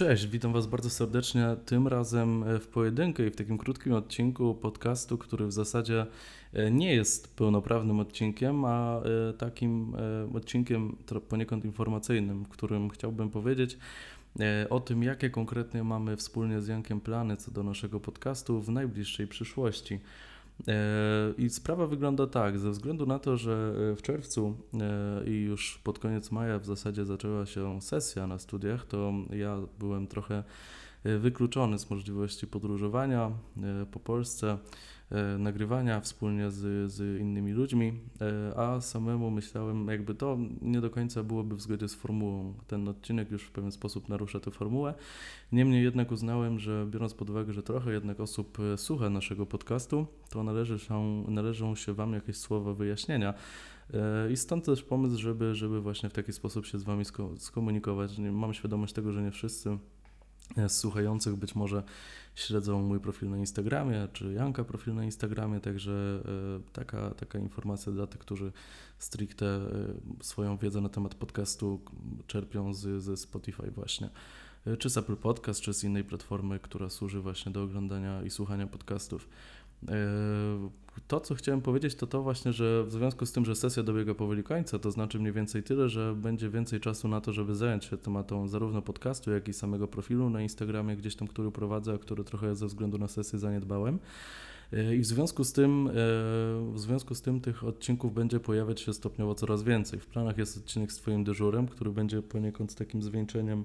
Cześć, witam Was bardzo serdecznie. Tym razem w pojedynkę i w takim krótkim odcinku podcastu, który w zasadzie e, nie jest pełnoprawnym odcinkiem, a e, takim e, odcinkiem poniekąd informacyjnym, w którym chciałbym powiedzieć o tym, jakie konkretnie mamy wspólnie z Jankiem plany co do naszego podcastu w najbliższej przyszłości. I sprawa wygląda tak, ze względu na to, że w czerwcu i już pod koniec maja w zasadzie zaczęła się sesja na studiach, to ja byłem trochę wykluczony z możliwości podróżowania po Polsce. E, nagrywania wspólnie z, z innymi ludźmi, e, a samemu myślałem, jakby to nie do końca byłoby w zgodzie z formułą. Ten odcinek już w pewien sposób narusza tę formułę. Niemniej jednak uznałem, że biorąc pod uwagę, że trochę jednak osób e, słucha naszego podcastu, to należy się, należą się Wam jakieś słowa wyjaśnienia. I stąd też pomysł, żeby, żeby właśnie w taki sposób się z Wami skomunikować. Mam świadomość tego, że nie wszyscy słuchających być może śledzą mój profil na Instagramie, czy Janka profil na Instagramie, także e, taka, taka informacja dla tych, którzy stricte e, swoją wiedzę na temat podcastu czerpią z, ze Spotify właśnie, e, czy z Apple Podcast, czy z innej platformy, która służy właśnie do oglądania i słuchania podcastów. To, co chciałem powiedzieć, to to właśnie, że w związku z tym, że sesja dobiega powoli końca, to znaczy mniej więcej tyle, że będzie więcej czasu na to, żeby zająć się tematem zarówno podcastu, jak i samego profilu na Instagramie, gdzieś tam, który prowadzę, a który trochę ze względu na sesję zaniedbałem. E, I w związku z tym, e, w związku z tym tych odcinków będzie pojawiać się stopniowo coraz więcej. W planach jest odcinek z Twoim dyżurem, który będzie poniekąd takim zwieńczeniem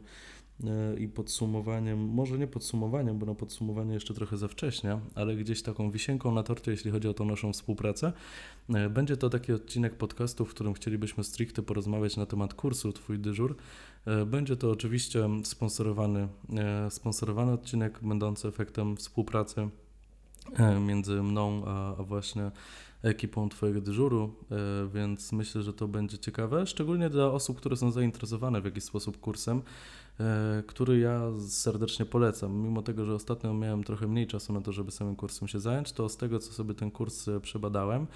E, i podsumowaniem, może nie podsumowaniem, bo na podsumowanie jeszcze trochę za wcześnie, ale gdzieś taką wisienką na torcie, jeśli chodzi o tą naszą współpracę. Będzie to taki odcinek podcastu, w którym chcielibyśmy stricte porozmawiać na temat kursu Twój dyżur. Będzie to oczywiście sponsorowany, sponsorowany odcinek, będący efektem współpracy między mną a, a właśnie ekipą Twojego dyżuru, więc myślę, że to będzie ciekawe, szczególnie dla osób, które są zainteresowane w jakiś sposób kursem. E, który ja serdecznie polecam. Mimo tego, że ostatnio miałem trochę mniej czasu na to, żeby samym kursem się zająć, to z tego, co sobie ten kurs e, przebadałem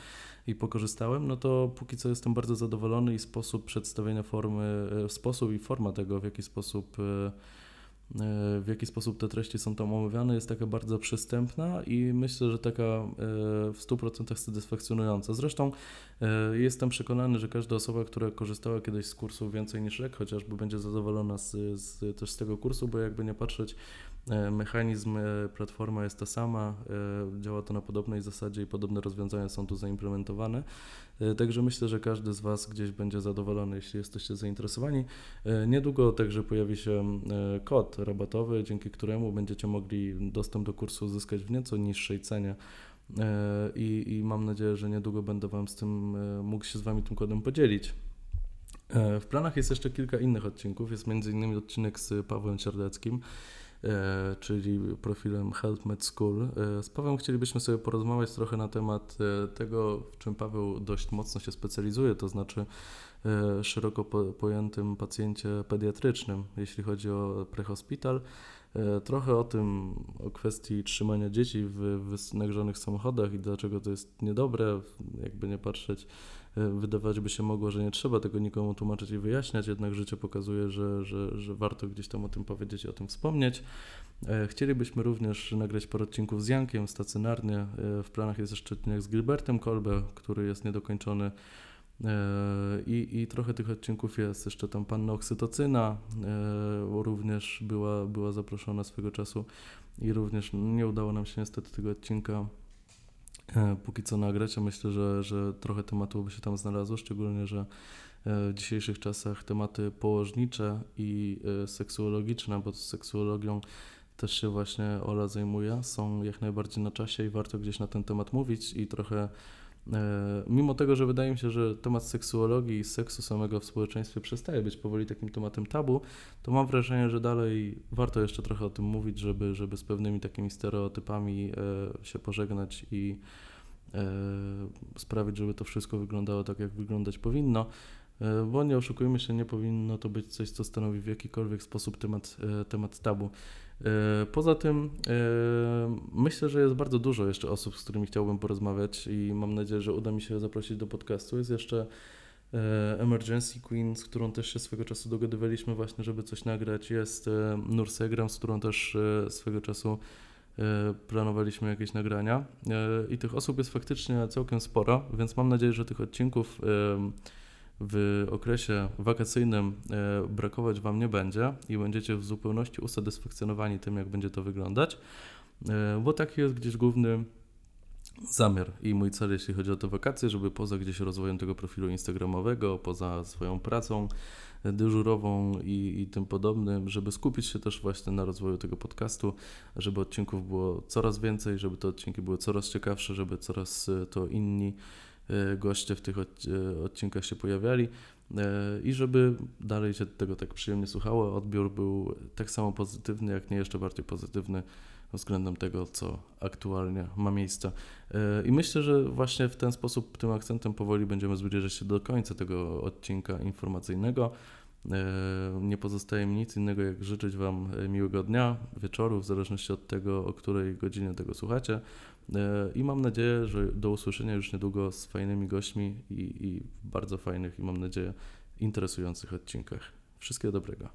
i pokorzystałem, no to póki co jestem bardzo zadowolony i sposób przedstawienia formy, e, sposób i forma tego, w jaki sposób w jaki sposób te treści są tam omawiane, jest taka bardzo przystępna i myślę, że taka e, w 100% satysfakcjonująca. Zresztą e, jestem przekonany, że każda osoba, która korzystała kiedyś z kursu więcej niż rok, chociażby będzie zadowolona z, z, też z tego kursu, bo jakby nie patrzeć, mechanizm, e, platforma jest ta sama, e, działa to na podobnej zasadzie i podobne rozwiązania są tu zaimplementowane. Także myślę, że każdy z Was gdzieś będzie zadowolony, jeśli jesteście zainteresowani. Niedługo także pojawi się kod rabatowy, dzięki któremu będziecie mogli dostęp do kursu uzyskać w nieco niższej cenie. I, I mam nadzieję, że niedługo będę Wam z tym, mógł się z Wami tym kodem podzielić. W planach jest jeszcze kilka innych odcinków. Jest m.in. odcinek z Pawłem Cierdeckim. E, czyli profilem Help Med School. E, z Pawłem chcielibyśmy sobie porozmawiać trochę na temat e, tego, w czym Paweł dość mocno się specjalizuje, to znaczy szeroko pojętym pacjencie pediatrycznym, jeśli chodzi o prehospital. Trochę o tym, o kwestii trzymania dzieci w nagrzonych samochodach i dlaczego to jest niedobre, jakby nie patrzeć wydawać by się mogło, że nie trzeba tego nikomu tłumaczyć i wyjaśniać, jednak życie pokazuje, że, że, że warto gdzieś tam o tym powiedzieć i o tym wspomnieć. E, chcielibyśmy również nagrać parę odcinków z Jankiem stacjonarnie. E, w planach jest jeszcze odcinek z Gilbertem Kolbe, który jest niedokończony. I, I trochę tych odcinków jest. Jeszcze tam panna oksytocyna również była, była zaproszona swego czasu i również nie udało nam się niestety tego odcinka E, póki co nagrać, a myślę, że, że trochę tematów by się tam znalazło, szczególnie, że e, w dzisiejszych czasach tematy położnicze i e, seksuologiczne, bo z seksuologią też się właśnie Ola zajmuje, są jak najbardziej na czasie i warto gdzieś na ten temat mówić i trochę mimo tego, że wydaje mi się, że temat seksuologii i seksu samego w społeczeństwie przestaje być powoli takim tematem tabu, to mam wrażenie, że dalej warto jeszcze trochę o tym mówić, żeby, żeby z pewnymi takimi stereotypami się pożegnać i E, sprawić, żeby to wszystko wyglądało tak, jak wyglądać powinno. E, bo nie oszukujmy się, nie powinno to być coś, co stanowi w jakikolwiek sposób temat, e, temat tabu. Poza tym myślę, że jest bardzo dużo jeszcze osób, z którymi chciałbym porozmawiać i mam nadzieję, że uda mi się zaprosić do podcastu. Jest jeszcze e, Emergency Queen, z którą też się swego czasu dogadywaliśmy właśnie, żeby coś nagrać. Jest e, Nursegram, z którą też e, swego czasu e, planowaliśmy jakieś nagrania. E, I tych osób jest faktycznie całkiem sporo, więc mam nadzieję, że tych odcinków e, w okresie wakacyjnym e, brakować Wam nie będzie i będziecie w zupełności usatysfakcjonowani tym, jak będzie to wyglądać, e, bo taki jest gdzieś główny zamiar i mój cel, jeśli chodzi o te wakacje, żeby poza gdzieś rozwojem tego profilu instagramowego, poza swoją pracą e, dyżurową i, i tym podobnym, żeby skupić się też właśnie na rozwoju tego podcastu, żeby odcinków było coraz więcej, żeby te odcinki były coraz ciekawsze, żeby coraz to inni goście w tych e, odcinkach się pojawiali e, i żeby dalej się tego tak przyjemnie słuchało. Odbiór był tak samo pozytywny, jak nie jeszcze bardziej pozytywny względem tego, co aktualnie ma miejsce. I myślę, że właśnie w ten sposób, tym akcentem powoli będziemy zbliżać się do końca tego odcinka informacyjnego. E, Nie pozostaje mi nic innego, jak życzyć Wam e, miłego dnia, wieczoru, w zależności od tego, o której godzinie tego słuchacie. E, I mam nadzieję, że do usłyszenia już niedługo z fajnymi gośćmi i, i bardzo fajnych i mam nadzieję interesujących odcinkach. Wszystkiego dobrego.